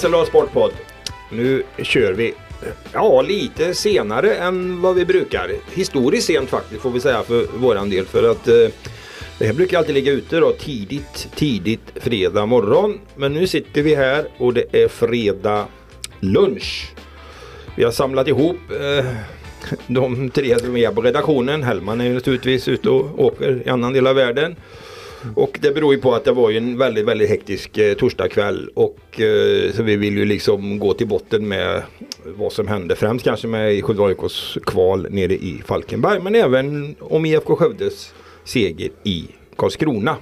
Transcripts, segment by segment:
SLA Sportpodd. Nu kör vi. Ja, lite senare än vad vi brukar. Historiskt sent faktiskt får vi säga för våran del. För att eh, det här brukar alltid ligga ute då tidigt, tidigt fredag morgon. Men nu sitter vi här och det är fredag lunch. Vi har samlat ihop eh, de tre som är på redaktionen. Hellman är ju naturligtvis ute och åker i annan del av världen. Och det beror ju på att det var ju en väldigt, väldigt hektisk eh, torsdagkväll och eh, så vi vill ju liksom gå till botten med vad som hände. Främst kanske med Skövde AIKs kval nere i Falkenberg men även om IFK Skövdes seger i Karlskrona.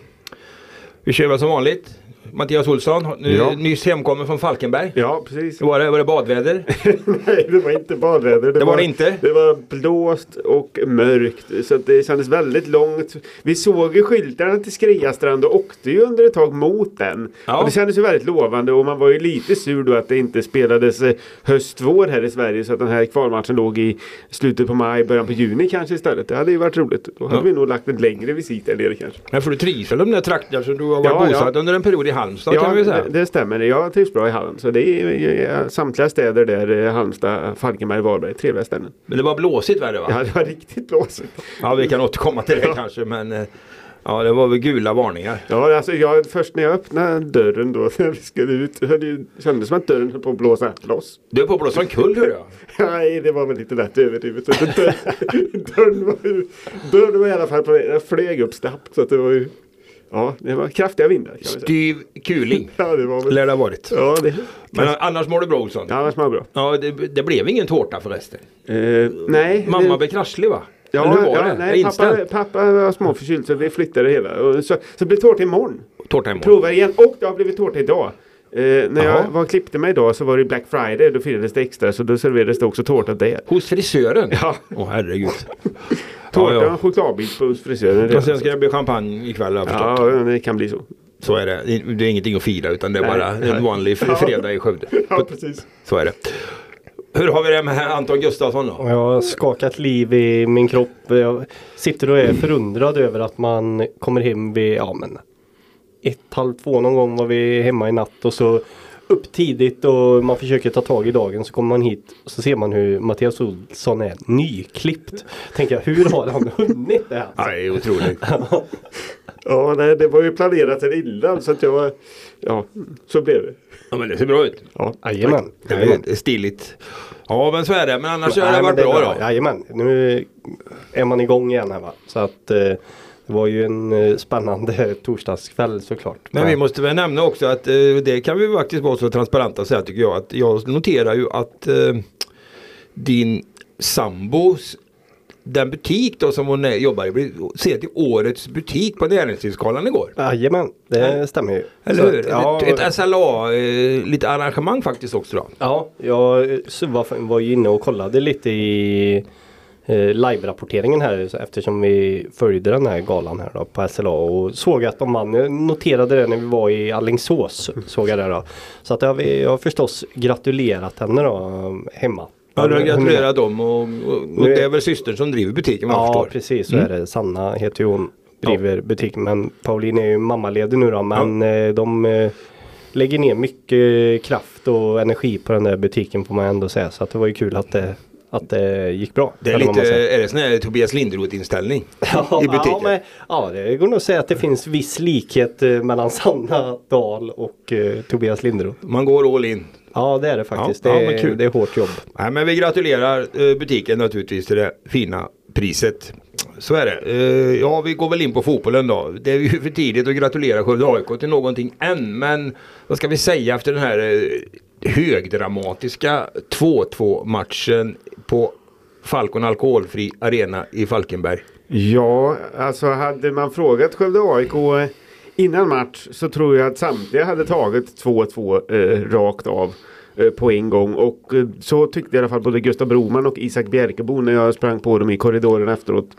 Vi kör väl som vanligt. Mattias Olsson, nu, Ja. nyss hemkommen från Falkenberg. Ja, precis. Var det, var det badväder? Nej, det var inte badväder. Det var det inte? Det var blåst och mörkt. Så det kändes väldigt långt. Vi såg ju skyltarna till Skriastrand och åkte ju under ett tag mot den. Ja. Och det kändes ju väldigt lovande och man var ju lite sur då att det inte spelades eh, höst-vår här i Sverige. Så att den här kvalmatchen låg i slutet på maj, början på juni kanske istället. Det hade ju varit roligt. Då hade Ja. vi nog lagt ett längre visit där nere kanske. Men för du trivs väl de där trakterna som du har varit Ja, ja. bosatt under en period i Halmstad kan vi säga. det, det stämmer. Jag trivs bra i Halland. Så det är samtliga städer där, eh, Halmstad, Falkenberg, Varberg, trevliga ställen. Men det var blåsigt värre va? Ja, det var riktigt blåsigt. Ja, vi kan återkomma till det kanske men eh, Ja, det var väl gula varningar. Ja, alltså jag, först när jag öppnade dörren då när vi skulle ut höll det kändes som att dörren höll på att blåsa loss. Du är på att blåsa omkull hör jag. Nej, det var väl lite lätt överdrivet. Dörren, dörren, var, dörren var i alla fall på väg. Den flög upp snabbt. Så att det var ju, ja, det var kraftiga vindar. Styv kuling Ja, det var väl. lär det ha varit. Ja, det, Men annars mår du bra Olsson? ja, annars var det bra. Ja, det, det blev ingen tårta förresten. Eh, nej. Mamma det, blev krasslig va? Ja, Eller hur var ja, det? nej, pappa, pappa var småförkyld så vi flyttade det hela. Så, så det blir tårta imorgon. Tårta imorgon. Provar igen och det har blivit tårta idag. Eh, när Jaha. jag var och klippte mig idag så var det Black Friday. Då firades det extra så då serverades det också tårta där. Hos frisören? Ja. Åh herregud. Tårta Ja, och ja. chokladbit på frisören. Och sen ska det bli champagne ikväll har jag förstått. Ja, det kan bli så. Så är det. Det är ingenting att fira utan det är Nej. bara en vanlig fr- fredag i Skövde. Ja, precis. Så är det. Hur har vi det med Anton Gustafsson då? Jag har skakat liv i min kropp. Jag sitter och är förundrad över att man kommer hem vid, ja men ett, halv två någon gång var vi hemma i natt och så upp tidigt och man försöker ta tag i dagen så kommer man hit och så ser man hur Mattias Olsson är nyklippt. Tänker jag, hur har han hunnit det här? Ja, det är otroligt. Ja, nej, det var ju planerat sedan innan så att jag var... Ja, så blev det. Ja, men det ser bra ut. Ja, Jajamän. Stiligt. Ja, men så är det. Men annars har det Nej, men varit är bra då. Jajamän, nu är man igång igen här va. Så att eh, det var ju en eh, spännande torsdagskväll såklart. Men vi måste väl nämna också att eh, det kan vi faktiskt vara så transparenta och säga tycker jag. Att jag noterar ju att eh, din sambos den butik då som hon jobbar i blev sett till årets butik på Näringslivsgalan igår. Jajamän, det stämmer ju. Eller hur? att, ja, ett, ett SLA, eh, lite arrangemang faktiskt också då. ja, jag var, var ju inne och kollade lite i eh, live-rapporteringen här eftersom vi följde den här galan här då, på SLA och såg att de vann. Jag noterade det när vi var i Allingsås. Såg jag det då. Så att jag, jag har förstås gratulerat henne då hemma. Ja, du gratulerat dem och, och, och det är väl systern som driver butiken Ja förstår. precis så är det. Sanna heter ju hon. Driver butiken. Men Pauline är ju mammaledig nu då. Men eh, de eh, lägger ner mycket kraft och energi på den där butiken får man ändå säga. Så att det var ju kul att det, att det gick bra. Det är lite, är det sån här Tobias Linderoth inställning Ja, i butiken? Ja, men, ja, det går nog att säga att det finns viss likhet eh, mellan Sanna Dahl och eh, Tobias Linderoth. Man går all in. Ja det är det faktiskt. Ja, ja, det, är, kul. det är hårt jobb. Nej, men vi gratulerar eh, butiken naturligtvis till det fina priset. Så är det. Eh, Ja, vi går väl in på fotbollen då. Det är ju för tidigt att gratulera Skövde AIK till någonting än. Men vad ska vi säga efter den här högdramatiska 2-2 matchen på Falcon Alkoholfri Arena i Falkenberg. Ja, alltså hade man frågat Skövde AIK innan match så tror jag att samtliga hade tagit 2-2 eh, rakt av eh, på en gång. Och eh, så tyckte i alla fall både Gustav Broman och Isak Bjerkebo när jag sprang på dem i korridoren efteråt.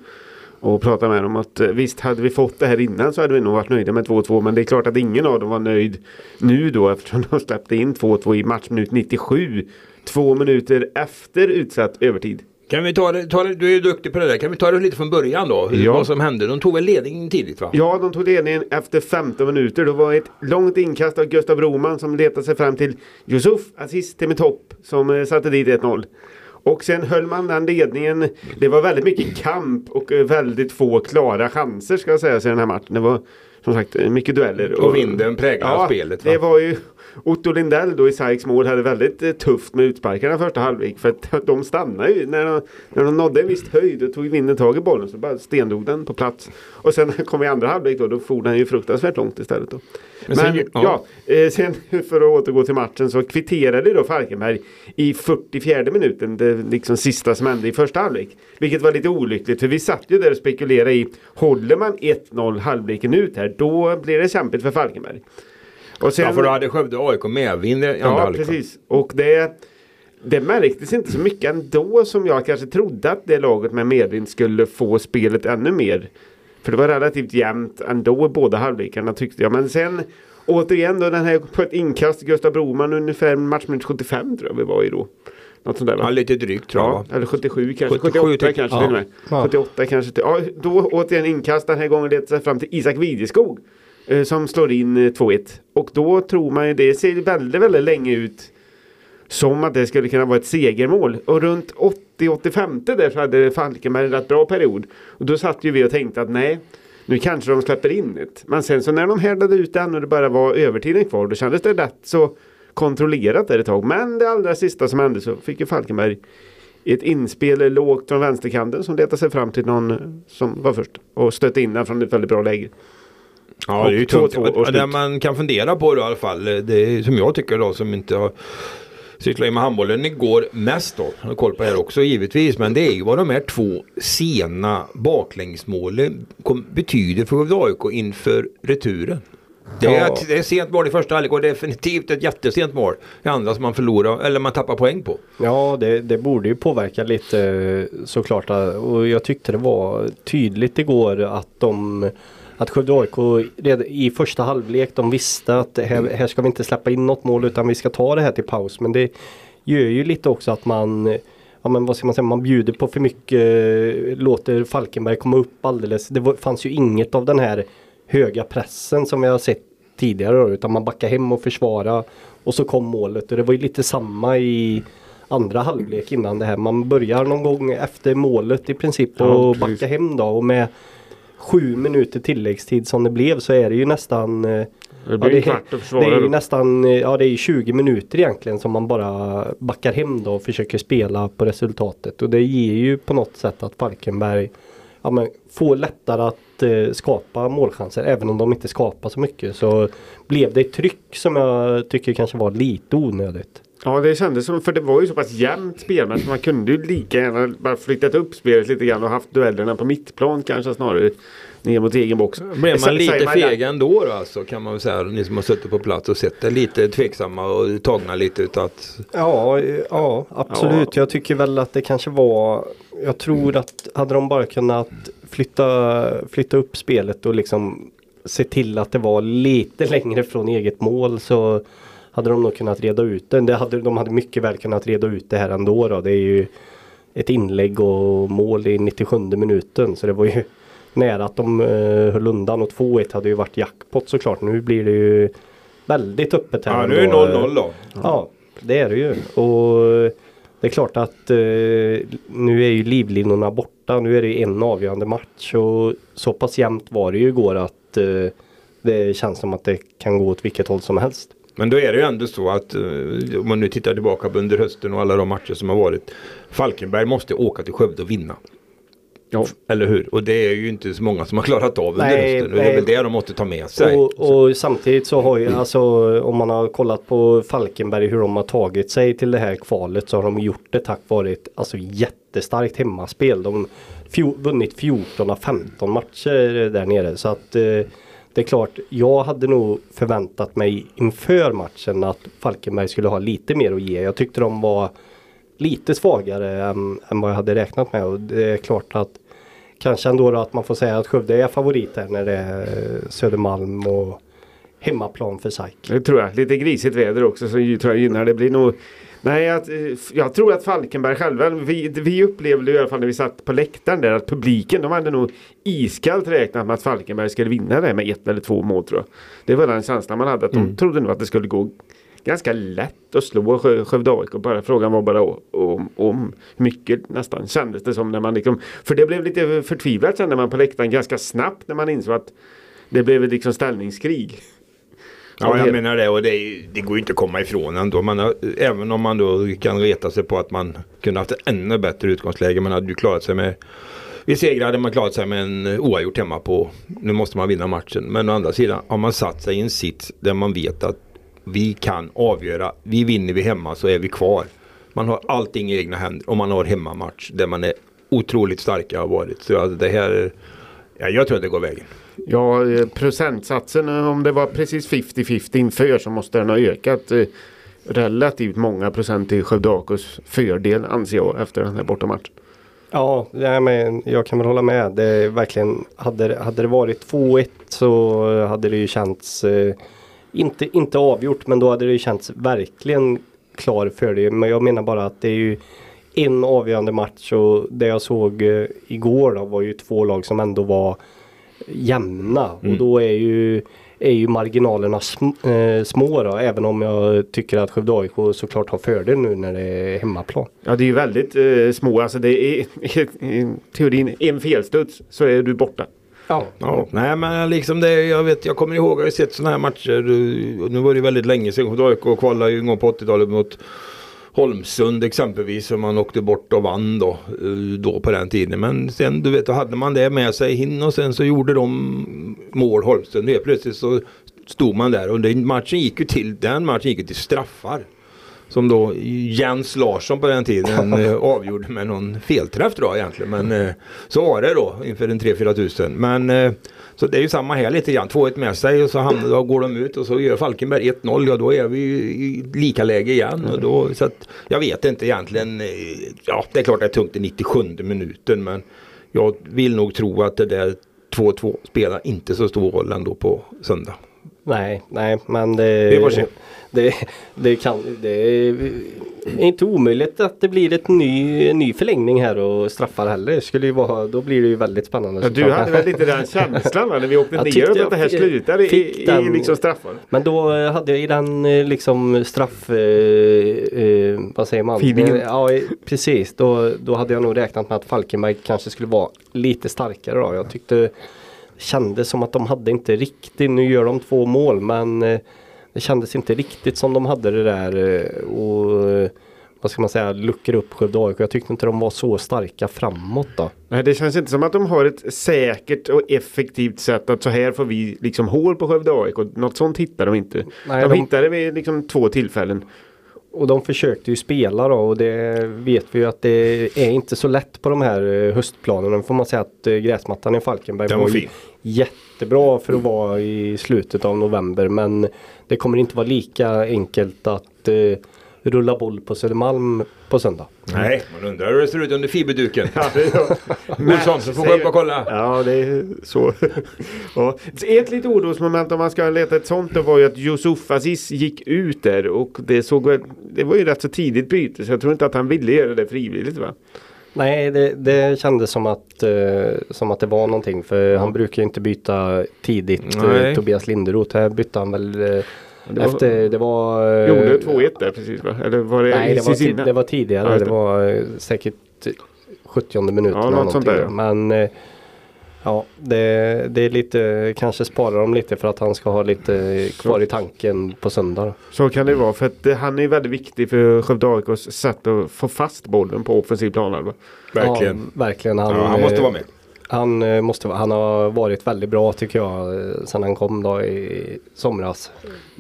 Och pratade med dem att eh, visst hade vi fått det här innan så hade vi nog varit nöjda med 2-2. Men det är klart att ingen av dem var nöjd nu då eftersom de släppte in 2-2 i matchminut 97. Två minuter efter utsatt övertid. Kan vi ta det, ta det, du är ju duktig på det där. Kan vi ta det lite från början då? Ja. Vad som hände? De tog väl ledningen tidigt va? Ja, de tog ledningen efter 15 minuter. Det var ett långt inkast av Gustav Broman som letade sig fram till Yusuf Aziz Temitopp som eh, satte dit 1-0. Och sen höll man den ledningen. Det var väldigt mycket kamp och eh, väldigt få klara chanser ska jag säga i den här matchen. Det var som sagt mycket dueller. Och vinden präglade spelet, va? Det var ju Otto Lindell då i Saiks mål hade väldigt eh, tufft med utsparkarna första halvlek. För att de stannade ju när de, när de nådde en viss höjd och tog vinden tag i bollen så bara stendog den på plats. Och sen kom i andra halvlek då, då for den ju fruktansvärt långt istället. Då. Men Men, sen- ja, eh, sen för att återgå till matchen så kvitterade då Falkenberg i 44 minuten, det liksom sista som hände i första halvlek. Vilket var lite olyckligt för vi satt ju där och spekulerade i, håller man 1-0 halvleken ut här, då blir det kämpigt för Falkenberg. Och sen, Ja, för då hade Skövde AIK medvind i andra Ja, halvlek, precis. Och det, det märktes inte så mycket ändå som jag kanske trodde att det laget med medvind skulle få spelet ännu mer. För det var relativt jämnt ändå i båda halvlekarna tyckte jag. Men sen återigen då den här på ett inkast Gustav Broman ungefär matchminut 75 tror jag vi var i då. Något sånt där va? Ja, lite drygt tror jag Ja, eller 77 kanske. 77 78 typ. kanske Ja. till och med. Ja. 78 kanske. Till, ja, då återigen inkast den här gången letar sig fram till Isak Videskog. Eh, som slår in eh, 2-1. Och då tror man ju det ser väldigt, väldigt länge ut som att det skulle kunna vara ett segermål. Och runt 80-85 där så hade Falkenberg en rätt bra period. Och då satt ju vi och tänkte att nej, nu kanske de släpper in ett. Men sen så när de härdade ut den och det bara var övertiden kvar då kändes det rätt så kontrollerat där ett tag. Men det allra sista som hände så fick ju Falkenberg ett inspel lågt från vänsterkanten som letade sig fram till någon som var först och stötte in den från ett väldigt bra läge. Ja, det är ju Och tungt. 2-2 och Och slut. Det man kan fundera på då i alla fall, det är som jag tycker då som inte har sysslat med handbollen igår mest då. Jag har koll på det här också givetvis. Men det är ju vad de här två sena baklängsmålen betyder för AIK inför returen. Det är, Ja. ett, det är sent mål i första halvlek och definitivt ett jättesent mål i andra som man förlorar eller man tappar poäng på. Ja, det, det borde ju påverka lite eh, såklart. Och jag tyckte det var tydligt igår att de att Skövde AIK i första halvlek de visste att här, här ska vi inte släppa in något mål utan vi ska ta det här till paus. Men det gör ju lite också att man Ja men vad ska man säga, man bjuder på för mycket, låter Falkenberg komma upp alldeles. Det var, fanns ju inget av den här höga pressen som vi har sett tidigare då, utan man backar hem och försvara och så kom målet och det var ju lite samma i andra halvlek innan det här. Man börjar någon gång efter målet i princip Ja, och precis. backa hem då och med sju minuter tilläggstid som det blev så är det ju nästan eh, Det blir Ja, en kvart att det är försvara. ju nästan, eh, ja det är ju 20 minuter egentligen som man bara backar hem då och försöker spela på resultatet. Och det ger ju på något sätt att Falkenberg ja, men, får lättare att eh, skapa målchanser. Även om de inte skapar så mycket så blev det ett tryck som jag tycker kanske var lite onödigt. Ja det kändes som, för det var ju så pass jämnt spelmässigt. Man kunde ju lika gärna bara flyttat upp spelet lite grann och haft duellerna på mittplan kanske snarare. Ner mot egen box. Blev man lite man- fega ändå då alltså kan man väl säga. Ni som har suttit på plats och sett det. Lite tveksamma och tagna lite utav att Ja, ja absolut. Jag tycker väl att det kanske var Jag tror att hade de bara kunnat flytta, flytta upp spelet och liksom se till att det var lite längre från eget mål så hade de nog kunnat reda ut det. det hade, de hade mycket väl kunnat reda ut det här ändå. Då. Det är ju ett inlägg och mål i 97 minuten så det var ju nära att de uh, höll undan och 2-1 hade ju varit jackpot såklart. Nu blir det ju väldigt öppet här. Ja nu är det ändå. 0-0 då. Ja, det är det ju. Och det är klart att eh, nu är ju livlinorna borta. Nu är det en avgörande match och så pass jämnt var det ju igår att eh, det känns som att det kan gå åt vilket håll som helst. Men då är det ju ändå så att eh, om man nu tittar tillbaka på under hösten och alla de matcher som har varit. Falkenberg måste åka till Skövde och vinna. Ja. Eller hur? Och det är ju inte så många som har klarat av under Nej, hösten. Och det är väl det de måste ta med sig. Och, och samtidigt så har ju alltså om man har kollat på Falkenberg hur de har tagit sig till det här kvalet så har de gjort det tack vare ett alltså, jättestarkt hemmaspel. De har vunnit 14 av 15 matcher där nere så att eh, det är klart, jag hade nog förväntat mig inför matchen att Falkenberg skulle ha lite mer att ge. Jag tyckte de var lite svagare än, än vad jag hade räknat med och det är klart att Kanske ändå då att man får säga att Skövde är favorit här när det är Södermalm och hemmaplan för SAIK. Det tror jag. Lite grisigt väder också så tror jag gynnar. Det blir nog Nej, jag, jag tror att Falkenberg själva, vi, vi upplevde i alla fall när vi satt på läktaren där att publiken, de hade nog iskallt räknat med att Falkenberg skulle vinna det med ett eller två mål tror jag. Det var den känslan man hade, att de trodde nog att det skulle gå ganska lätt att slå Skö- Skövde AIK. Bara frågan var bara om, om hur mycket nästan kändes det som när man liksom, för det blev lite förtvivlat kände man på läktaren ganska snabbt när man insåg att det blev liksom ställningskrig. Ja, jag menar det och det, det går ju inte att komma ifrån ändå. Man har, även om man då kan reta sig på att man kunde haft ett ännu bättre utgångsläge. Man hade ju klarat sig med vid segrar hade man klarat sig med en oavgjort hemma på. Nu måste man vinna matchen. Men å andra sidan har man satt sig i en sits där man vet att vi kan avgöra. Vi vinner vi hemma så är vi kvar. Man har allting i egna händer och man har hemmamatch där man är otroligt starka har varit. Så det här, ja, jag tror att det går vägen. Ja, eh, procentsatsen eh, om det var precis 50-50 inför så måste den ha ökat eh, relativt många procent till Skövde AKs fördel anser jag efter den här bortamatchen. Ja, nej, men jag kan väl hålla med. Det är verkligen, hade, det- hade det varit 2-1 så hade det ju känts, eh, inte, inte avgjort, men då hade det ju känts verkligen klar för det. Men jag menar bara att det är ju en avgörande match och det jag såg eh, igår då var ju två lag som ändå var jämna. Och då är ju, är ju marginalerna sm, eh, små då, även om jag tycker att Skövde AIK såklart har fördel nu när det är hemmaplan. Ja, det är ju väldigt eh, små. Alltså det är i teorin en felstuds så är du borta. Ja. Ja, nej men liksom det, jag vet, jag kommer ihåg, jag har sett sådana här matcher. Nu var det väldigt länge sedan. Skövde AIK kvalade ju en gång på 80-talet mot Holmsund exempelvis. Som man åkte bort och vann då, eh, då på den tiden. Men sen du vet, då hade man det med sig in och sen så gjorde de mål Holmsund. Helt plötsligt så stod man där och den matchen gick ju till, den matchen gick ju till straffar. Som då Jens Larsson på den tiden eh, avgjorde med någon felträff tror jag egentligen. Men eh, så var det då inför en 3-4 tusen. Men eh, så det är ju samma här lite grann. 2-1 med sig och så hamnar, då går de ut och så gör Falkenberg 1-0. Ja då är vi ju i lika läge igen. Och då, så att, jag vet inte egentligen. Ja det är klart det är tungt i 97 minuten men jag vill nog tro att det där 2-2 spelar inte så stor roll ändå på söndag. Nej, nej, men det, får se. det, det, kan, det är inte omöjligt att det blir ett ny, en ny förlängning här och straffar heller. Det Skulle ju vara, då blir det ju väldigt spännande. Ja, du hade väl lite den känslan när vi åkte Jag ner tyckte att det här slutar i, fick i, i den- liksom straffar. Men då eh, hade jag i den eh, liksom straff... Eh, eh, vad säger man? Feelingen. Ja precis. Då, då hade jag nog räknat med att Falkenberg kanske skulle vara lite starkare då. Jag tyckte det kändes som att de hade inte riktigt, nu gör de två mål men eh, det kändes inte riktigt som de hade det där eh, och eh, vad ska man säga, luckra upp Skövde AIK. Jag tyckte inte de var så starka framåt då. Nej, det känns inte som att de har ett säkert och effektivt sätt att så här får vi liksom hål på Skövde AIK. Något sånt hittar de inte. Nej, de, de- hittade vid liksom två tillfällen. Och de försökte ju spela då och det vet vi ju att det är inte så lätt på de här eh, höstplanerna. Får man säga att eh, gräsmattan i Falkenberg Den var var jättebra för att vara i slutet av november men det kommer inte vara lika enkelt att eh, rulla boll på Södermalm på söndag. Nej, man undrar hur det ser ut under fiberduken. Olsson, så får gå upp och kolla. Ja, det är så. ja. Ett litet orosmoment om man ska leta ett sånt då var ju att Yusuf Aziz gick ut där och det såg det var ju rätt så tidigt byte så jag tror inte att han ville göra det frivilligt va? Nej, det, det kändes som att, eh, som att det var någonting för han brukar ju inte byta tidigt. eh. Tobias Linderoth, här bytte han väl eh, det var- efter, det var... eh, Gjorde 2-1 där precis va? Eller var det Nej, det var, Cicinna? ti- det var tidigare. Ja, det det. var eh, säkert 70 minuten. Ja, eller något sånt där, ja. Men eh, ja, det, det är lite, kanske sparar de lite för att han ska ha lite kvar i tanken på söndag. Så kan det vara för att eh, han är väldigt viktig för Skövde AIKs sätt att få fast bollen på offensiv planhalva. Verkligen. Ja, verkligen. Han, Ja, han måste eh, vara med. Han, eh, måste, han har varit väldigt bra tycker jag eh, sen han kom då i somras.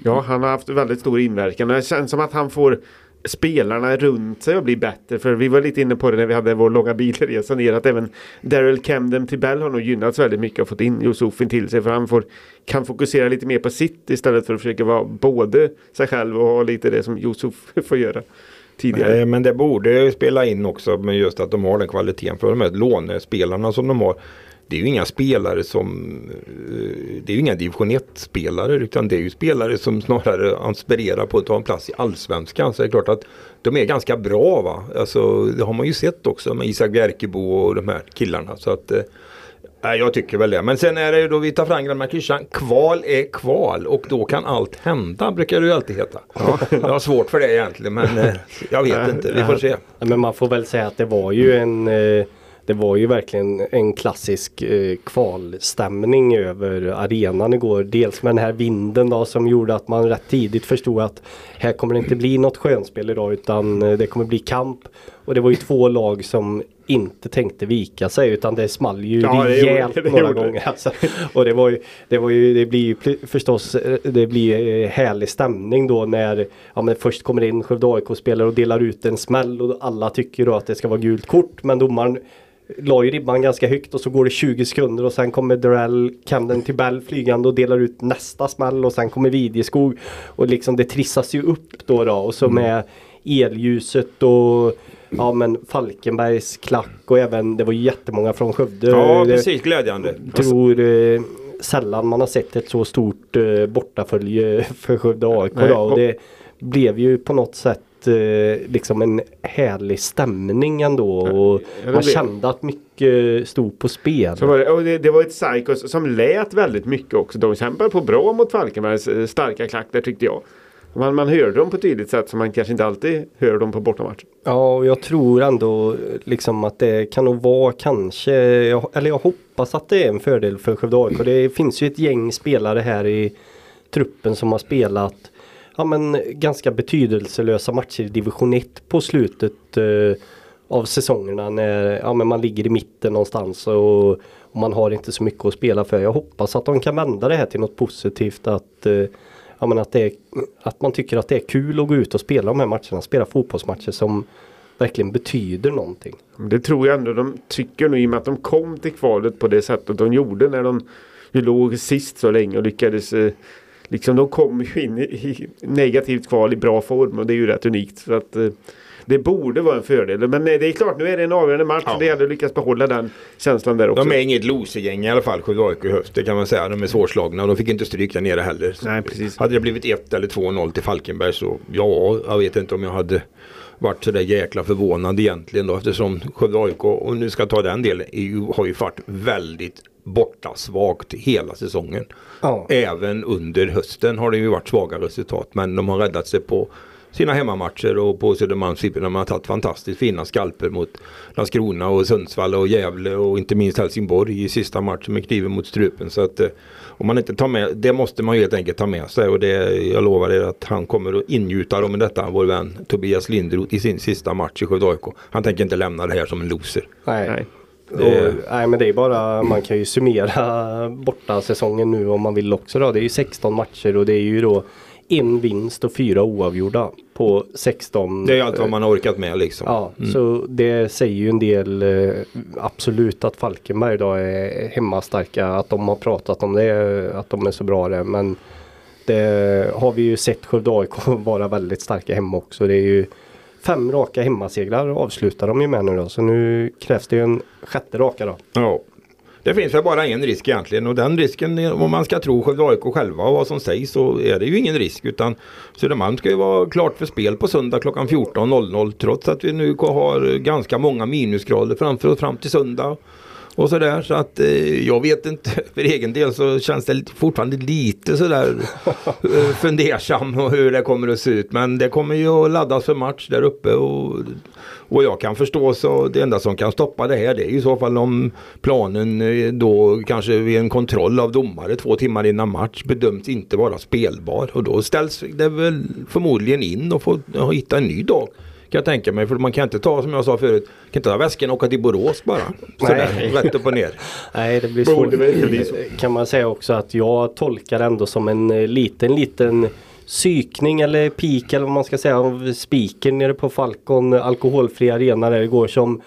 Ja, han har haft väldigt stor inverkan. Det känns som att han får spelarna runt sig att bli bättre. För vi var lite inne på det när vi hade vår långa bilresa ner. Att även Daryl Camden till Bell har nog gynnats väldigt mycket och fått in Josefin till sig. För han får, kan fokusera lite mer på sitt istället för att försöka vara både sig själv och ha lite det som Josef får göra tidigare. Nej, men det borde spela in också med just att de har den kvaliteten för de här lånespelarna som de har. det är ju inga spelare som, eh, det är ju inga division 1-spelare utan det är ju spelare som snarare aspirerar på att ta en plats i allsvenskan. Så det är klart att de är ganska bra va. Alltså, det har man ju sett också med Isak Bjerkebo och de här killarna. Så att, eh, Nej, jag tycker väl det. Men sen är det ju då vi tar fram gamla klyschan. Kval är kval och då kan allt hända brukar det ju alltid heta. Jag har svårt för det egentligen men eh, jag vet inte. Vi får se. Men man får väl säga att det var ju en eh, det var ju verkligen en klassisk eh, kvalstämning över arenan igår. Dels med den här vinden då som gjorde att man rätt tidigt förstod att här kommer det inte bli något skönspel idag utan det kommer bli kamp. Och det var ju två lag som inte tänkte vika sig utan det small ju Ja, det rejält gjorde- det några det. gånger. Alltså. Och det var ju, det var ju, det blir ju förstås, det blir eh, härlig stämning då när ja, men först kommer in Skövde AIK-spelare och delar ut en smäll och alla tycker då att det ska vara gult kort men domaren la ju ribban ganska högt och så går det 20 sekunder och sen kommer Durell Camden till Bell flygande och delar ut nästa smäll och sen kommer Videskog och liksom det trissas ju upp då, då och så Mm. med elljuset och Ja men Falkenbergs klack och även det var jättemånga från Skövde. Ja precis, glädjande. tror eh, sällan man har sett ett så stort eh, bortafölje för Skövde AIK Nej. Och det blev ju på något sätt eh, liksom en härlig stämning ändå. Och man kände att mycket stod på spel. Var det, och det, det var ett Psychos som lät väldigt mycket också. De kämpade på bra mot Falkenbergs starka klack där tyckte jag. Man, man hör dem på ett tydligt sätt som man kanske inte alltid hör dem på bortamatch. Ja, och jag tror ändå liksom att det kan nog vara kanske, jag- eller jag hoppas att det är en fördel för Skövde AIK. Det finns ju ett gäng spelare här i truppen som har spelat ja, men ganska betydelselösa matcher i division 1 på slutet eh, av säsongerna när ja, men man ligger i mitten någonstans och, och man har inte så mycket att spela för. Jag hoppas att de kan vända det här till något positivt att eh, Ja, men att, det är, att man tycker att det är kul att gå ut och spela de här matcherna. Spela fotbollsmatcher som verkligen betyder någonting. Det tror jag ändå de tycker nu i och med att de kom till kvalet på det sättet de gjorde när de ju låg sist så länge och lyckades eh, Liksom de kom ju in i, i negativt kval i bra form och det är ju rätt unikt. Så att, eh, det borde vara en fördel. Men det är klart, nu är det en avgörande match Ja. och det gäller att lyckas behålla den känslan där också. De är inget losergäng i alla fall, Skövde AIK i höst. Det kan man säga. De är svårslagna och de fick inte stryk där nere heller. Nej, precis. Hade det blivit 1 eller 2-0 till Falkenberg så ja, jag vet inte om jag hade varit sådär jäkla förvånad egentligen då eftersom Skövde AIK, och nu ska jag ta den delen, ju, har ju varit väldigt borta svagt hela säsongen. Ja. Även under hösten har det ju varit svaga resultat men de har räddat sig på sina hemmamatcher och på Södermalms när man har tagit fantastiskt fina skalper mot Landskrona och Sundsvall och Gävle och inte minst Helsingborg i sista matchen med kniven mot strupen. Så att eh, om man inte tar med, det måste man ju helt enkelt ta med sig och det, jag lovar er att han kommer att ingjuta dem i detta, vår vän Tobias Lindroth i sin sista match i Skövde AIK. Han tänker inte lämna det här som en loser. Nej. Nej. Det- Och, nej men det är bara, man kan ju summera borta säsongen nu om man vill också då. Det är ju 16 matcher och det är ju då en vinst och fyra oavgjorda på 16. Det är allt vad man har orkat med liksom. Ja, så det säger ju en del eh, absolut att Falkenberg då är hemmastarka. Att de har pratat om det, att de är så bra det. Men det har vi ju sett Skövde AIK vara väldigt starka hemma också. Det är ju fem raka hemmasegrar avslutar de ju med nu då. Så nu krävs det ju en sjätte raka då. Ja. Det finns väl bara en risk egentligen och den risken om man ska tro Skövde AIK själva och vad som sägs så är det ju ingen risk utan Södermalm ska ju vara klart för spel på söndag klockan 14.00 trots att vi nu har ganska många minusgrader framför oss fram till söndag. Och sådär så att eh, jag vet inte för egen del så känns det fortfarande lite sådär eh, fundersam och hur det kommer att se ut men det kommer ju att laddas för match där uppe och och jag kan förstå så det enda som kan stoppa det här det är i så fall om planen eh, då kanske vid en kontroll av domare två timmar innan match bedöms inte vara spelbar och då ställs det väl förmodligen in och får ja, hitta en ny dag. Kan jag tänka mig för man kan inte ta som jag sa förut, kan inte ta väskan och åka till Borås bara. Sådär, Nej. rätt upp och ner. Nej det blir svårt. så. Kan man säga också att jag tolkar ändå som en eh, liten liten psykning eller pik eller vad man ska säga av spiken nere på Falcon alkoholfri arena där det går som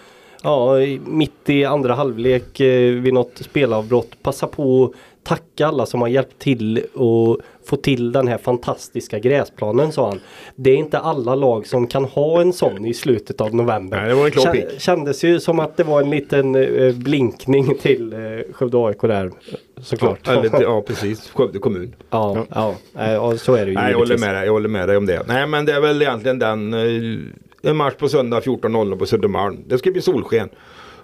Ja, mitt i andra halvlek eh, vid något spelavbrott passa på att tacka alla som har hjälpt till och få till den här fantastiska gräsplanen sa han. Det är inte alla lag som kan ha en sån i slutet av november. Nej, det var en klar Kän-. Kändes ju som att det var en liten eh, blinkning till eh, Skövde AIK där såklart. Eller, ja precis, Skövde kommun. Ja, ja. ja. ja så är det ju Nej, jag håller med dig, jag håller med dig om det. Nej men det är väl egentligen den, eh, en match på söndag 14.00 på Södermalm. Det ska bli solsken.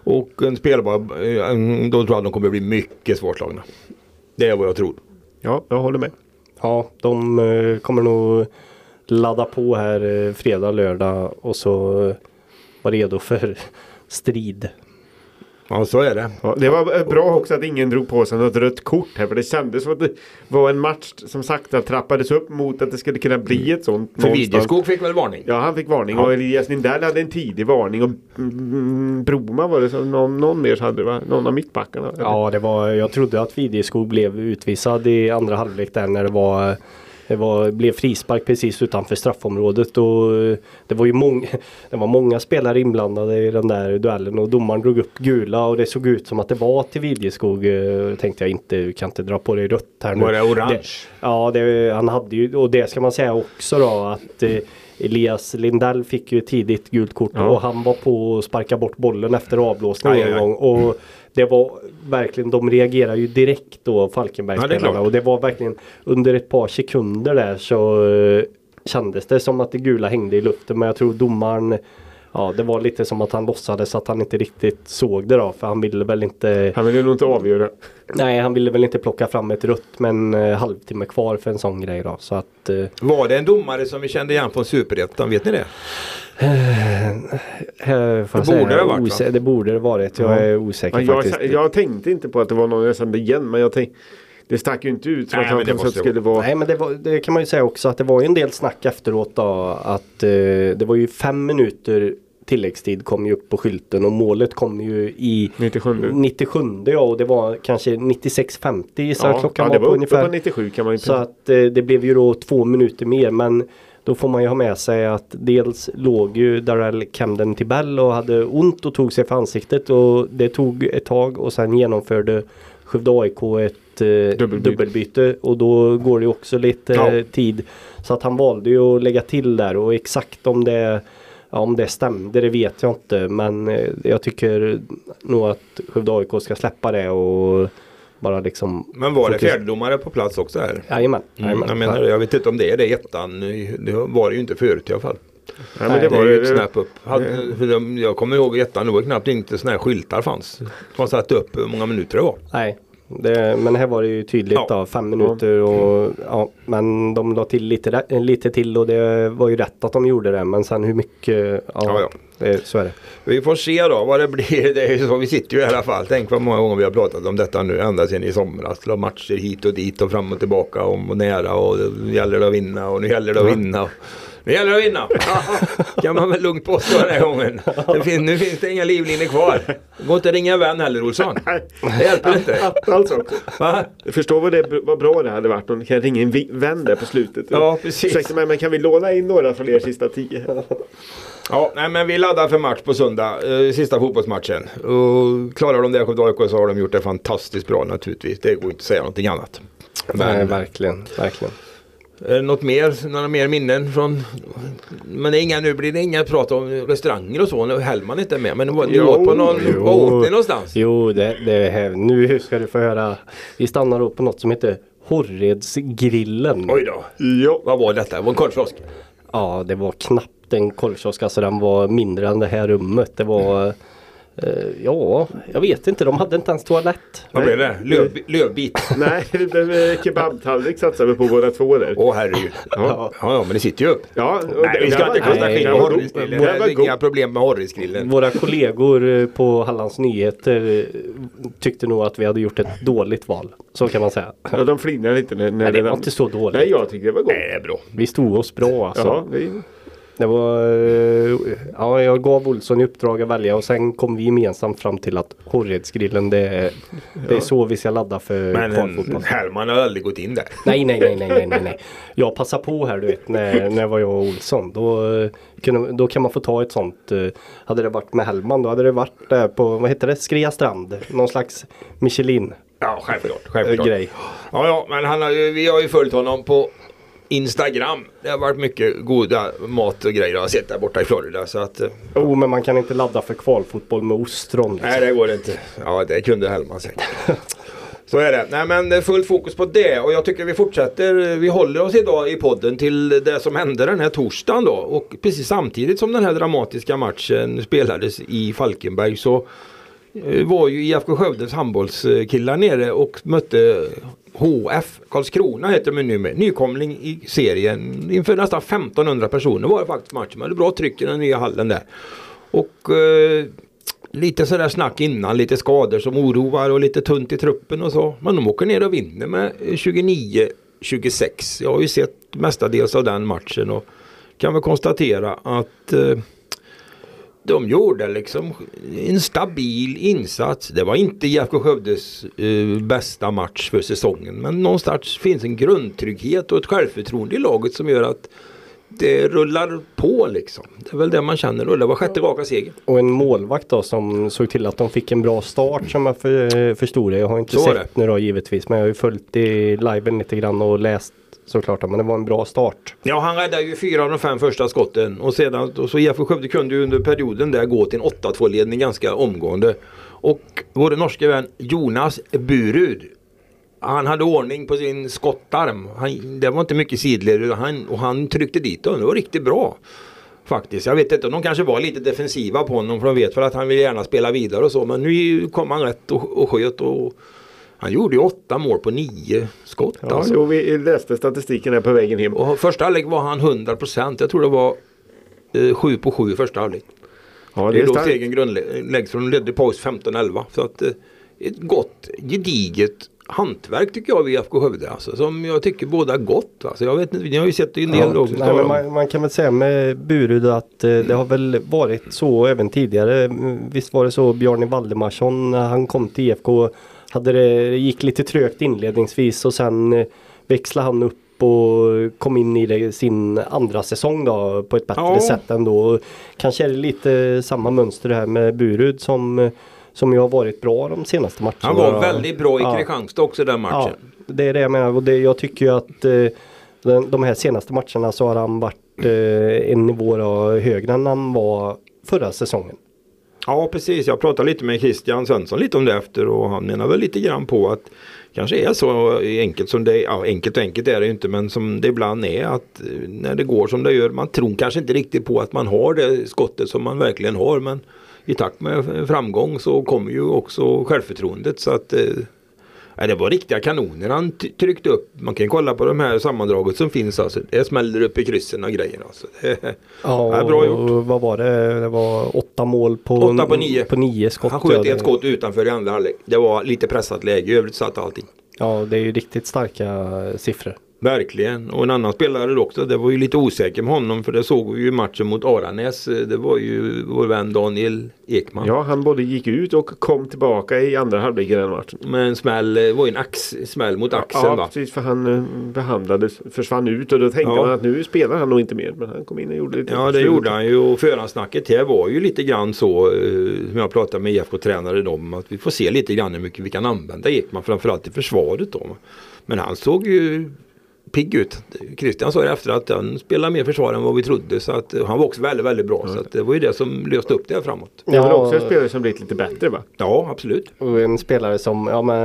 Och en spelbar, eh, då tror jag de kommer bli mycket svårslagna. Det är vad jag tror. Ja, jag håller med. Ja, de eh, kommer nog ladda på här fredag, lördag och så vara redo för strid. Ja så är det. Ja, det var eh, bra också att ingen drog på sig något rött kort här för det kändes som att det var en match som sakta trappades upp mot att det skulle kunna bli ett sånt. För. Videskog fick väl varning? Ja, han fick varning Ja. och Elias Lindell hade en tidig varning och mm, Broma var det som någon, någon mer hade va? Någon av mittbackarna? Ja, det var, jag trodde att Videskog blev utvisad i andra halvlek där när det var det var, blev frispark precis utanför straffområdet och eh, det var ju många, det var många spelare inblandade i den där duellen och domaren drog upp gula och det såg ut som att det var till Videskog. eh, Tänkte jag inte, du kan inte dra på dig rött här nu. Var det orange? Det, ja, det, han hade ju, och det ska man säga också då att eh, Elias Lindell fick ju tidigt gult kort Ja. och han var på att sparka bort bollen efter avblåsning Aj, en gång. Och det var verkligen, de reagerar ju direkt då Ja, Falkenbergsspelarna klart. och det var verkligen under ett par sekunder där så eh, kändes det som att det gula hängde i luften men jag tror domaren Ja det var lite som att han låtsades att han inte riktigt såg det då för han ville väl inte Han ville nog inte avgöra. Nej han ville väl inte plocka fram ett rött med en eh, halvtimme kvar för en sån grej då så att eh, Var det en domare som vi kände igen från Superettan? Vet ni det? eh, jag Det säga, borde det ha varit, osä-? Det borde det varit. Jag Ja. är osäker Ja, faktiskt. jag, jag tänkte inte på att det var någon jag kände igen men jag tänkte det stack ju inte ut som Nej, att han men det på skulle vara. Nej men det, var, det kan man ju säga också att det var ju en del snack efteråt då att eh, det var ju fem minuter tilläggstid kom ju upp på skylten och målet kom ju i 97. 97 ja och det var kanske 96.50 gissar jag klockan ja, var, det på var uppe ungefär. på 97 kan man ju Så att eh, det blev ju då två minuter mer men då får man ju ha med sig att dels låg ju Darrell Camden Tibell och hade ont och tog sig för ansiktet och det tog ett tag och sen genomförde Skövde AIK ett eh, Dubbelbyte. dubbelbyte och då går det ju också lite Ja. tid. Så att han valde ju att lägga till där och exakt om det Ja, om det stämde det vet jag inte men eh, jag tycker nog att Skövde AIK ska släppa det och bara liksom Men var det fokus- fjärdedomare på plats också här? Jajamän. Mm, jag menar det. Jag vet inte om det är det i ettan. Det var det ju inte förut i alla fall. Nej, men Nej, det Det var är ju ett det. snäpp upp. Jag kommer ihåg i ettan, det var knappt inte sådana här skyltar fanns. Man satte upp hur många minuter det var. Nej, det, men här var det ju tydligt Ja. då, fem minuter och ja, men de la till lite, lite till och det var ju rätt att de gjorde det men sen hur mycket, ja, Ja, ja. Det, så är det. Vi får se då vad det blir. Det är ju så, vi sitter ju i alla fall. Tänk vad många gånger vi har pratat om detta nu ända sedan i somras. Det matcher hit och dit och fram och tillbaka och nära och nu gäller det att vinna och nu gäller det att vinna. Nu gäller det att vinna! kan man väl lugnt påstå den här gången. Det fin- nu finns det inga livlinor kvar. Det går inte att ringa en vän heller Olsson. Det hjälper inte. Alltså, Va? jag förstår vad, det, vad bra det hade varit om ni kan ringa en vän där på slutet. Ja, precis. Ursäkta mig men kan vi låna in några från er sista tio? Ja, nej, men vi laddar för match på söndag. Eh, sista fotbollsmatchen. Och klarar de det Skövde AIK så har de gjort det fantastiskt bra naturligtvis. Det går inte att säga någonting annat. Nej, Men verkligen, verkligen. Det något mer, några mer minnen från... Men det är inga, nu blir det inga prat om restauranger och så. Nu Hellman inte med. Men det var, ni Jo, åt på någon... jo. Var åt ni någonstans? Jo, det, det här, nu ska du få höra. Vi stannar då på något som heter Horredsgrillen. Oj då. Ja. Vad var detta? Det var en korvkiosk? Ja, det var knappt en korvkiosk. Alltså den var mindre än det här rummet. Det var eh, Ja, jag vet inte. De hade inte ens toalett. Vad blev det? Löv, lövbit? Nej, eh, kebabtallrik satsar vi på båda två där. Åh herregud. Ja. ja, men det sitter ju upp. Ja, Nej, vi ska inte kasta nej, skit på Horrisgrillen. Det är inga problem med Horrisgrillen. Våra kollegor eh, på Hallands Nyheter eh, tyckte nog att vi hade gjort ett dåligt val. Så kan man säga. Ja, de flinar lite när, när Nej, det var inte så dåligt. Nej, jag tyckte det var gott. Nej, det är bra. Vi stod oss bra alltså. Ja, vi, Det var, eh, ja, jag gav Olsson i uppdrag att välja och sen kom vi gemensamt fram till att Horredsgrillen det, är- det är så vi ska ladda för Men kvalfotboll. Hellman har aldrig gått in där. Nej, nej, nej, nej, nej, nej. Jag passar på här du vet när, när var jag och Olsson. Då, eh, kunde, då kan man få ta ett sånt. eh, Hade det varit med Hellman då hade det varit där på, vad heter det, Skrea strand. Någon slags Michelin Ja, självklart. självklart. grej. Ja, ja, men han har vi har ju följt honom på Instagram. Det har varit mycket goda mat och grejer jag har sett där borta i Florida. Så att, eh, Oh, men man kan inte ladda för kvalfotboll med ostron. Liksom. nej, det går inte. Ja, det kunde Hellman säkert. Så är det. Nej men det är fullt fokus på det och jag tycker vi fortsätter. Vi håller oss idag i podden till det som hände den här torsdagen då. Och precis samtidigt som den här dramatiska matchen spelades i Falkenberg så eh, var ju IFK Skövdes handbollskillar nere och mötte HF Karlskrona heter de nu med. Nykomling i serien. Inför nästan 1500 personer var det faktiskt matchen. Man hade bra tryck i den nya hallen där. Och eh, lite sådär snack innan, lite skador som oroar och lite tunt i truppen och så. Men de åker ner och vinner med 29-26. Jag har ju sett mestadels av den matchen och kan väl konstatera att eh, de gjorde liksom en stabil insats. Det var inte IFK Skövdes eh, bästa match för säsongen. Men någonstans finns en grundtrygghet och ett självförtroende i laget som gör att det rullar på liksom. Det är väl det man känner det var sjätte raka seger. Och en målvakt då som såg till att de fick en bra start som jag för, förstod det. Jag har inte Så sett nu då givetvis men jag har ju följt i liven lite grann och läst såklart. Men det var en bra start. Ja, han räddade ju fyra av de fem första skotten och sedan och så IFK Skövde kunde ju under perioden där gå till en 8-2 ledning ganska omgående. Och vår norske vän Jonas Burud han hade ordning på sin skottarm. Han, det var inte mycket sidled han, och han tryckte dit den. Det var riktigt bra. Faktiskt. Jag vet inte, de kanske var lite defensiva på honom för de vet för att han vill gärna spela vidare och så. Men nu kom han rätt och, och sköt och han gjorde ju åtta mål på nio skott. Ja, alltså. jo, vi läste statistiken här på vägen hem. Och första halvlek var han 100 procent. Jag tror det var eh, 7 på 7 i första halvlek. Ja, det det är är då segern grundläggs. De ledde paus 15-11. Så att eh, ett gott gediget hantverk tycker jag vid IFK Skövde. Alltså, som jag tycker båda gott. Alltså, jag vet inte, ni har ju sett en del Ja, lag. nej, man, man kan väl säga med Burud att eh, det har väl varit så även tidigare. Mm, Visst var det så Bjarne Valdemarsson när han kom till IFK. Hade det, det gick lite trögt inledningsvis och sen eh, växlade han upp och kom in i det, sin andra säsong då på ett bättre Ja. sätt ändå. Kanske är det lite samma mönster här med Burud som, eh, som ju har varit bra de senaste matcherna. Han var väldigt bra i Ja. Kristianstad också den Ja, matchen. det är det jag menar och det, jag tycker ju att eh, den, de här senaste matcherna så har han varit eh, en nivå högre än han var förra säsongen. Ja precis, jag pratade lite med Christian Svensson lite om det efter och han menar väl lite grann på att kanske är så enkelt som det är, ja enkelt och enkelt är det ju inte men som det ibland är att eh, när det går som det gör man tror kanske inte riktigt på att man har det skottet som man verkligen har men i takt med framgång så kommer ju också självförtroendet. Så att eh, Ja, det var riktiga kanoner han tryckte upp. Man kan kolla på de här sammandraget som finns. Alltså. Det smäller upp i kryssen och grejer. Alltså. Ja, bra gjort. Vad var det? Det var åtta mål på, Åtta på nio. på nio skott. han sköt ett skott utanför i andra halvlek. Det var lite pressat läge. I övrigt satt allting. Ja, det är ju riktigt starka siffror. Verkligen. Och en annan spelare också. Det var ju lite osäker med honom. För det såg vi ju matchen mot Aranäs. Det var ju vår vän Daniel Ekman. Ja, han både gick ut och kom tillbaka i andra halvlek i den matchen. Med en smäll. Det var ju en ax, smäll mot axeln Ja, va. precis. För han eh, behandlades, försvann ut och då tänkte Ja. man att nu spelar han nog inte mer. Men han kom in och gjorde lite. Ja det slut. gjorde han ju och förhandsnacket här var ju lite grann så eh, som jag pratade med IFK-tränaren om att vi får se lite grann hur mycket vi kan använda Ekman framförallt i försvaret då. Men han såg ju pigg ut. Christian sa efter att han spelar mer försvar än vad vi trodde så att eh, han var också väldigt väldigt bra så att det var ju det som löste upp det här framåt. Det är väl Ja. också en spelare som blivit lite bättre va? Ja absolut. Och en spelare som, ja men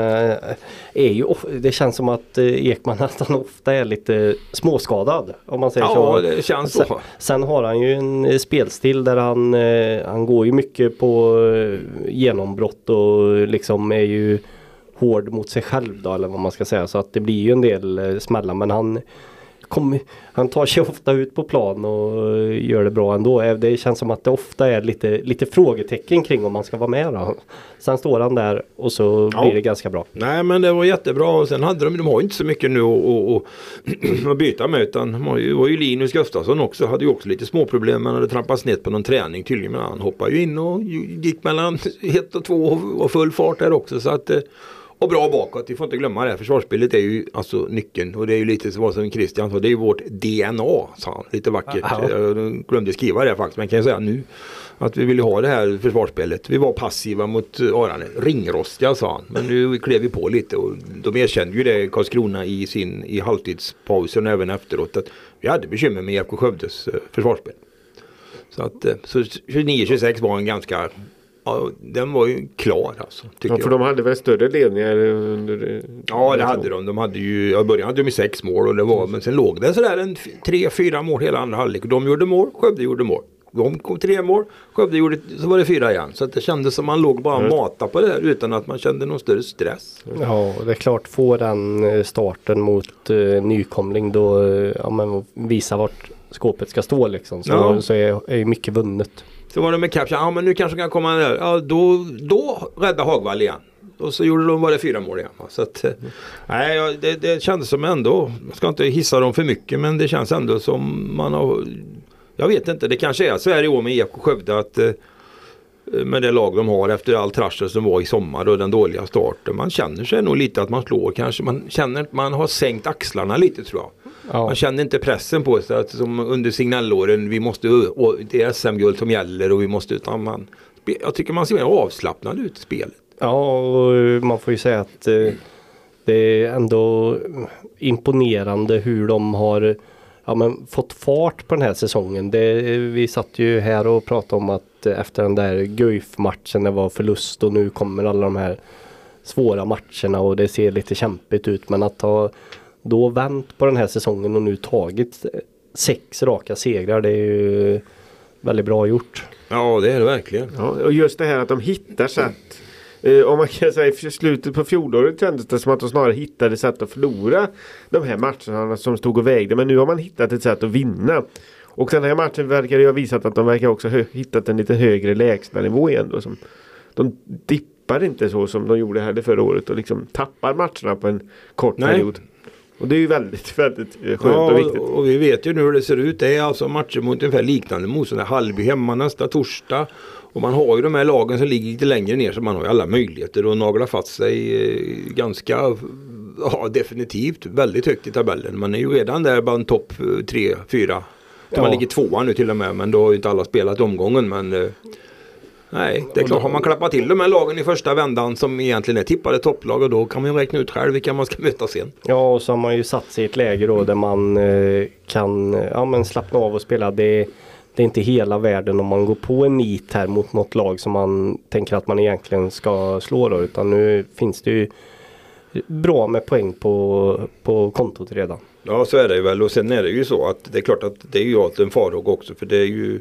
är ju, of- det känns som att eh, Ekman nästan ofta är lite småskadad. Om man säger Ja så. det känns Sen, så. sen har han ju en eh, spelstil där han, eh, han går ju mycket på eh, genombrott och liksom är ju hård mot sig själv då eller vad man ska säga. Så att det blir ju en del eh, smällar men han kom, han tar sig ofta ut på plan och gör det bra ändå. Eh, Det känns som att det ofta är lite, lite frågetecken kring om han ska vara med då. Sen står han där och så Ja. blir det ganska bra. Nej men det var jättebra och sen hade de, de har inte så mycket nu att, byta med utan de har ju, det var ju Linus Gustafsson också, hade ju också lite småproblem. Han hade trampat snett på någon träning tydligen men han hoppade ju in och gick mellan ett och två och full fart där också. Så att, eh, och bra bakåt, vi får inte glömma det. Försvarsspelet är ju alltså nyckeln och det är ju lite så som Christian sa, det är ju vårt DNA sa han lite vackert. Ja. Jag glömde skriva det faktiskt men kan jag säga nu. Att vi ville ha det här försvarsspelet. Vi var passiva mot Arane. Ringrostiga sa han. Men nu klev vi på lite och de erkände ju det Karlskrona i sin i halvtidspausen och även efteråt. Att vi hade bekymmer med IFK Skövdes eh, försvarsspel. Så att eh, så 29-26 var en ganska Ja, den var ju klar alltså. Ja, för de hade väl större ledningar under... Ja, det hade de. De hade ju, i början hade de sex mål och det var, men sen låg det sådär en tre, fyra mål hela andra halvlek. De gjorde mål, Skövde gjorde mål. De kom tre mål, Skövde gjorde, så var det fyra igen. Så att det kändes som man låg bara och matade på det här utan att man kände någon större stress. Ja, det är klart, få den eh, starten mot uh, nykomling då, uh, ja men visa vart skåpet ska stå liksom. Så, ja. så är, är mycket vunnet. Så var det med Caption, ja men nu kanske kan komma där. Ja då, då räddade Hagvall igen. Och så gjorde de bara fyra mål igen. Så att, eh, nej, det, det kändes som ändå, man ska inte hissa dem för mycket men det känns ändå som man har Jag vet inte, det kanske är så här i år med IFK Skövde att eh, med det lag de har efter all trassel som var i sommar och den dåliga starten. Man känner sig nog lite att man slår kanske. Man känner att man har sänkt axlarna lite tror jag. Ja. Man känner inte pressen på sig att som under signalåren vi måste, och det är SM-guld som gäller och vi måste, utan man, jag tycker man ser mer avslappnad ut i spelet. Ja, och man får ju säga att eh, det är ändå imponerande hur de har ja, men fått fart på den här säsongen. Det, vi satt ju här och pratade om att efter den där Guif-matchen det var förlust och nu kommer alla de här svåra matcherna och det ser lite kämpigt ut men att ha då vänt på den här säsongen och nu tagit sex raka segrar. Det är ju väldigt bra gjort. Ja det är det verkligen. Ja, och just det här att de hittar sätt. Eh, om man kan säga i slutet på fjolåret kändes det som att de snarare hittade sätt att förlora de här matcherna som stod och vägde. Men nu har man hittat ett sätt att vinna. Och den här matchen verkar ju ha visat att de verkar också ha hittat en lite högre lägstanivå igen. Då, som de dippar inte så som de gjorde här förra året och liksom tappar matcherna på en kort Nej. period. Och det är ju väldigt, väldigt skönt ja, och viktigt. Och vi vet ju nu hur det ser ut. Det är alltså matcher mot ungefär liknande motståndare. Halby hemma nästa torsdag. Och man har ju de här lagen som ligger lite längre ner så man har ju alla möjligheter att nagla fast sig eh, ganska ja, definitivt väldigt högt i tabellen. Man är ju redan där bland topp 3, 4. Ja. Man ligger tvåa nu till och med men då har ju inte alla spelat omgången. Men eh, Nej, det är klart. Har man klappat till de här lagen i första vändan som egentligen är tippade topplag och då kan man ju räkna ut själv vilka man ska möta sen. Ja, och så har man ju satt sig i ett läge då där man eh, kan ja, men slappna av och spela. Det, det är inte hela världen om man går på en nit här mot något lag som man tänker att man egentligen ska slå då. Utan nu finns det ju bra med poäng på, på kontot redan. Ja så är det ju väl och sen är det ju så att det är klart att det är ju alltid en farhåga också för det är ju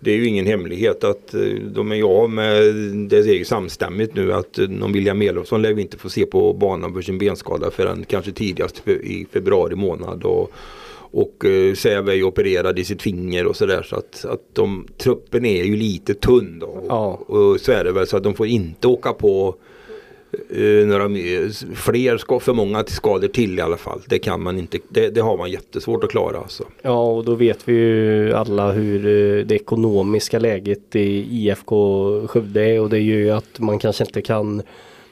det är ju ingen hemlighet att eh, de är jag med, det är ju samstämmigt nu att eh, någon William Elofsson lär vi inte få se på banan för sin benskada förrän kanske tidigast i februari månad. Och, och eh, Säve är opererad i sitt finger och sådär så att, att de, truppen är ju lite tunn då. Ja. Och så är det väl så att de får inte åka på Uh, några fler ska, för många skador till i alla fall. Det kan man inte. Det, det, har man jättesvårt att klara. Alltså. Ja och då vet vi ju alla hur uh, det ekonomiska läget i IFK Skövde är och det gör ju att man kanske inte kan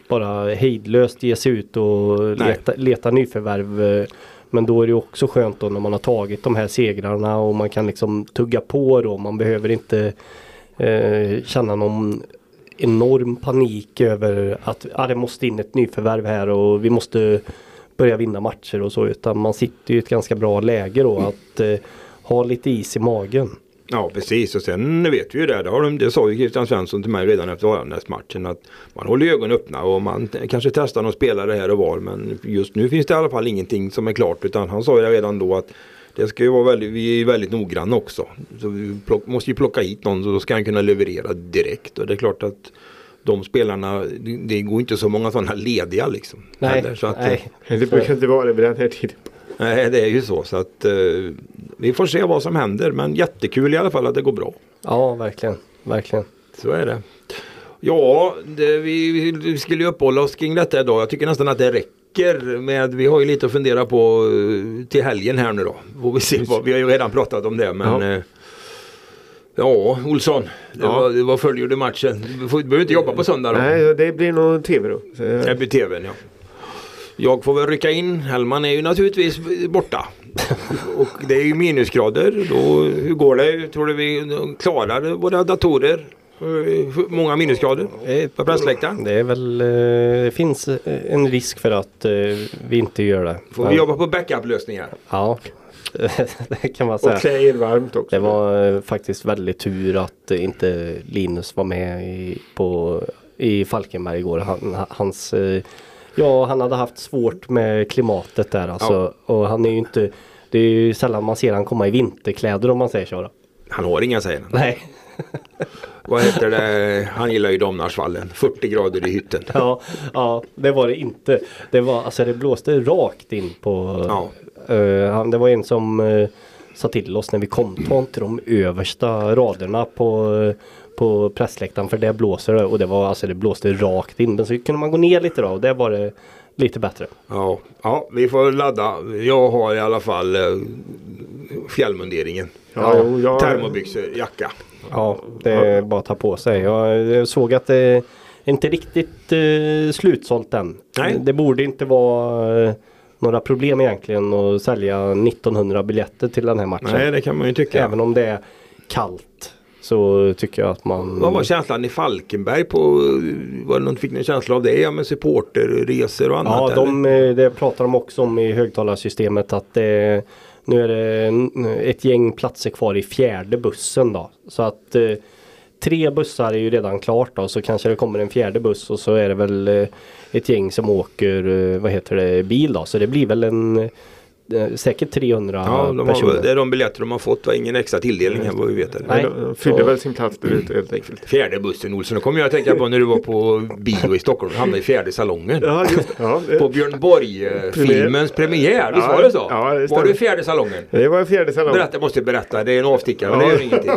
bara hejdlöst ge sig ut och leta, leta nyförvärv. Uh, men då är det också skönt då när man har tagit de här segrarna och man kan liksom tugga på då. Man behöver inte känna någon enorm panik över att ah, det måste in ett nyförvärv här och vi måste börja vinna matcher och så utan man sitter i ett ganska bra läge då att eh, ha lite is i magen. Ja precis och sen vet vi ju det, det, har de, det sa ju Christian Svensson till mig redan efter Varanäs-matchen att man håller ögonen öppna och man kanske testar någon spelare här och var men just nu finns det i alla fall ingenting som är klart utan han sa ju redan då att det ska ju vara väldigt, vi är väldigt noggranna också. Så vi plock, måste ju plocka hit någon så då ska han kunna leverera direkt. Och det är klart att de spelarna, det går inte så många sådana lediga liksom. Nej, så att, nej. Eh, det brukar inte vara det vid den här tiden. Nej det är ju så så att uh, vi får se vad som händer men jättekul i alla fall att det går bra. Ja verkligen, verkligen. Så är det. Ja, det, vi, vi skulle ju uppehålla oss kring detta idag. Jag tycker nästan att det räcker räcker med, vi har ju lite att fundera på eh, till helgen här nu då. Får vi, se vad, vi har ju redan pratat om det men ja. Eh, ja Olsson, ja. Vad, vad följer du matchen? Du, får, du behöver inte jobba på söndag då? Nej, det blir nog tv då. Det blir tvn ja. Jag får väl rycka in. Hellman är ju naturligtvis borta. Och det är ju minusgrader. Då, hur går det? Tror du vi klarar våra datorer? Eh, Hur många minusgrader på pressläktaren? Det är väl, eh, det finns eh, en risk för att eh, vi inte gör det. Får vi Men- jobba på backup-lösningar? Ja, det kan man Och säga. klä er varmt också. Det var eh, faktiskt väldigt tur att eh, inte Linus var med i, på, i Falkenberg igår. Han, hans, eh, ja, han hade haft svårt med klimatet där alltså. Och han är ju inte, det är ju sällan man ser han komma i vinterkläder om man säger så. Då. Han har inga säger han. Nej. Vad heter det? Han gillar ju Domnarsvallen. 40 grader i hytten. Ja, ja, det var det inte. Det var alltså det blåste rakt in på. Ja. han, det var en som uh, sa till oss när vi kom. Ta inte de översta raderna på eh, på pressläktaren för det blåser det och det var alltså det blåste rakt in. Men så kunde man gå ner lite då och det var det lite bättre. Ja, ja, vi får ladda. Jag har i alla fall eh, fjällmunderingen. Ja, jo, jag- Termobyxor, jacka. Ja, det är bara att ta på sig. Jag, såg att det är inte riktigt uh, slutsålt än. Nej. Det borde inte vara eh, några problem egentligen att sälja 1900 biljetter till den här matchen. Nej, det kan man ju tycka. Även om det är kallt så tycker jag att man... Vad var känslan i Falkenberg på, var det någon, fick ni en känsla av det? Ja, med supporterresor och annat? Ja, de, eh, det pratar de också om i högtalarsystemet att det, nu är det ett gäng platser kvar i fjärde bussen då. Så att eh, tre bussar är ju redan klart då så kanske det kommer en fjärde buss och så är det väl eh, ett gäng som åker, eh, vad heter det, bil då. Så det blir väl en eh, säkert 300 Ja, de har, personer. det är de biljetter de har fått. Det var ingen extra tilldelning här vad vi vet. Nej. De fyllde väl sin plats där ute helt enkelt. Fjärde bussen Olsson. Då kommer jag att tänka på när du var på bio i Stockholm. Du hamnade i fjärde salongen. Ja, just det. Ja, det- På Björn Borg-filmens premiär. Visst Ja, var det så? ja, det var du i fjärde salongen? Det var fjärde salong. Berätta, jag måste berätta. Det är en avstickare men det gör ingenting.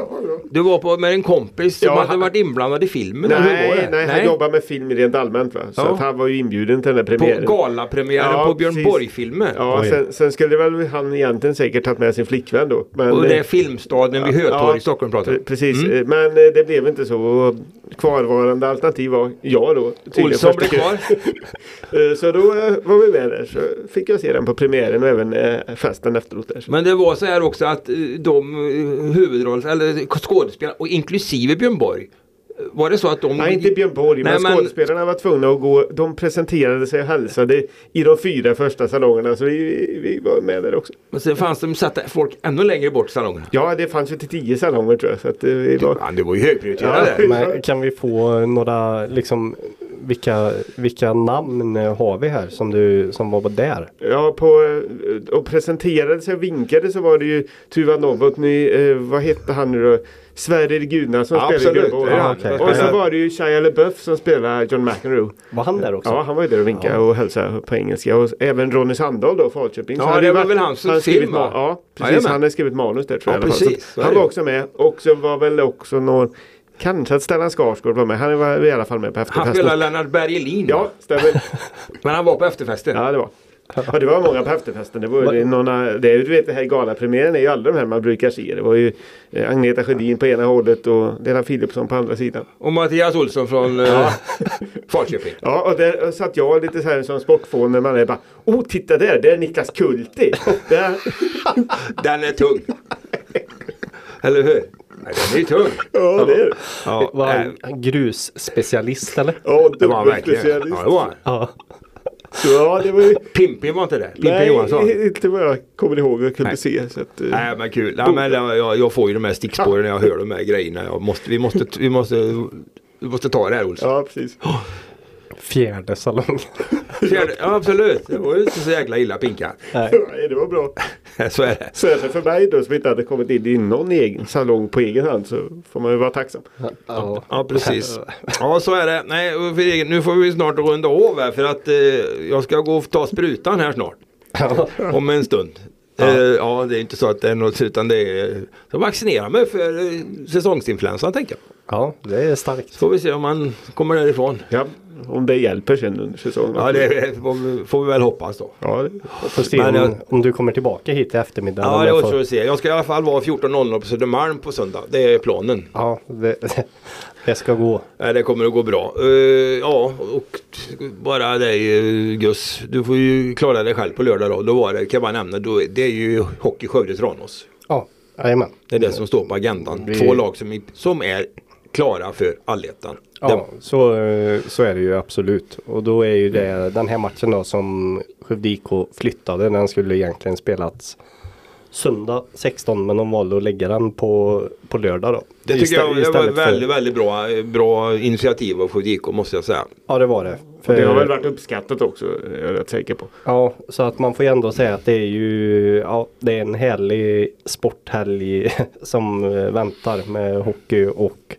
Du var på, med en kompis som Ja, hade varit inblandad i filmen. eller hur var Nej, det? nej, han jobbar med film rent allmänt va. Så Ja. att han var ju inbjuden till den På premiären. galapremiären Ja, på Björn. Borg-filmen. Ja, sen, sen skulle väl han egentligen säkert tagit med sin flickvän då. Men, Och det är eh, filmstaden vid Hötorg ja, i Stockholm pratar. Precis, Mm. eh, men eh, det blev inte så. Kvarvarande alternativ var jag då. Olsson blev kvar. Så då var vi med där. Så fick jag se den på premiären och även festen efteråt. Där. Men det var så här också att de huvudrolls eller skådespelare och inklusive Björn Borg. Eh, Var det så att de... Nej, inte Björn Borg, Nej, men, men- skådespelarna var tvungna att gå. De presenterade sig och hälsade i de fyra första salongerna. Så vi, vi var med där också. Men sen fanns de satte folk ännu längre bort i salongerna. Ja, det fanns ju till tio salonger tror jag. Så att, eh, vi var... Ja, det var ju högprioriterade. Ja. Men kan vi få några, liksom, vilka, vilka namn har vi här som du, som var där? Ja, på, eh, och presenterade sig och vinkade så var det ju Tuva Novotny, eh, vad hette han nu då? Sverrir Gudnason Ja, spelade. Det är han. Och så Ja. var det ju Shia LaBeouf som spelade John McEnroe. Var han där också? Ja, han var ju där och vinkade och hälsade på engelska. Och även Ronny Sandahl då, Falköping. Ja, det var varit- väl hans han film, skrivit va? ma- Ja, precis. Han hade skrivit manus där tror Ja, jag. fall. precis. Han var också med. Och så var väl också någon Kanske att Stellan Skarsgård var med. Han var i alla fall med på Han efterfesten. spelade Lennart Bergelin. Ja, stämmer. Men han var på efterfesten. Ja, det var. Ja, det var många på efterfesten. Det var ju några, det är, du vet, det här galapremiären är ju alla de här man brukar se. Det var ju eh, Agneta Sjödin på ena hållet och Lena Philipsson på andra sidan. Och Mattias Olsson från eh, Falköping. Ja, och där satt jag lite så här som sportfån när man är bara Oh, titta där! Det är Niklas Kulti! Där. Den är tung. Eller hur? Nej, den är ju tung. Ja, det är det. Ja, Var äh, han grusspecialist eller? Ja, det var han verkligen. Ja, det var han. Ja. Ja, det var ju... Pimpi var inte det? Pimpi Nej, Johansson? inte vad jag kommer ihåg och kunde Nej. se. Så att, eh, Nej men kul. Nej, men jag, jag får ju de här stickspåren när jag hör de här grejerna. Jag måste, vi, måste, vi, måste, vi måste ta det här Olsson. Ja, precis. Fjärde salong. Fjärde, ja absolut. Det var ju inte så jäkla illa pinkat. Nej. Nej, det var bra. Så är det. Särskilt för mig då som inte hade kommit in i någon egen salong på egen hand så får man ju vara tacksam. Ja. Ja precis. Ja så är det. Nej, egen, nu får vi snart runda av här för att eh, jag ska gå och ta sprutan här snart. Ja. Om en stund. Ja. Eh, ja det är inte så att det är något utan det är så vaccinera mig för eh, säsongsinfluensan tänker jag. ja, det är starkt. Så får vi se om man kommer därifrån. Ja, om det hjälper sen under säsongen. Ja det får vi, vi väl hoppas då. Ja, Får se Men om, jag- om du kommer tillbaka hit i eftermiddag. Ja det jag får- att se. Jag ska i alla fall vara 14.00 på Södermalm på söndag. Det är planen. Ja, det, Det ska gå. Nej, det kommer att gå bra. Eh, ja, och bara dig uh, Gus. Du får ju klara dig själv på lördag då. Då var det, kan jag bara nämna, då, det är ju Hockey Skövde-Tranås. Ja, jajamän. Det är det som står på agendan. Vi- Två lag som, som är klara för allettan. Ja, så, eh, så är det ju absolut. Och då är ju det den här matchen då som Skövde IK flyttade. Den skulle egentligen spelats söndag 16 men de valde att lägga den på, på lördag då. Det tycker jag det var istället för- väldigt, väldigt bra, bra initiativ av Skövde IK måste jag säga. Ja det var det. För, Det har väl varit uppskattat också, är jag rätt säker på. Ja, så att man får ju ändå säga att det är ju ja, det är en härlig sporthelg som eh, väntar med hockey och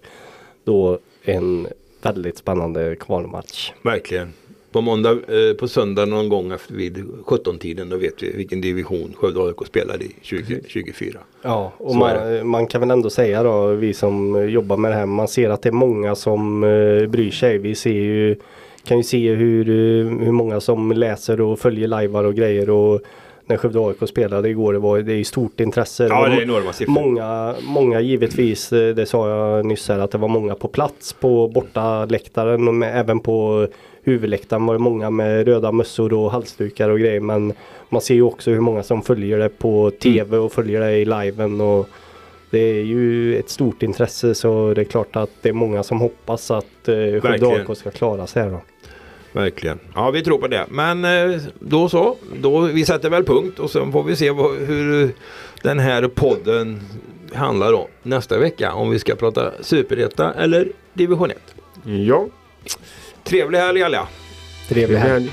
då en väldigt spännande kvalmatch. Verkligen. På måndag, eh, på söndag någon gång efter vid 17-tiden då vet vi vilken division Skövde AIK spelar i 2024. Ja, och man, man kan väl ändå säga då, vi som jobbar med det här, man ser att det är många som eh, bryr sig. Vi ser ju, kan ju se hur, eh, hur många som läser och följer lajvar och grejer och när Skövde AIK spelade igår, det var det är stort intresse. Ja, det är enorma siffror. Många, många givetvis, eh, det sa jag nyss här, att det var många på plats på bortaläktaren och med, även på huvudläktaren var det många med röda mössor och halsdukar och grejer. Men man ser ju också hur många som följer det på tv och följer det i liven. Och det är ju ett stort intresse så det är klart att det är många som hoppas att eh, Skövde. AIK ska klara sig här då. Verkligen. Ja, vi tror på det. Men eh, då så. Då, vi sätter väl punkt och sen får vi se vad, hur den här podden handlar om nästa vecka. Om vi ska prata superetta eller division 1. Ja, Trevlig helg alla! Trevlig helg. helg.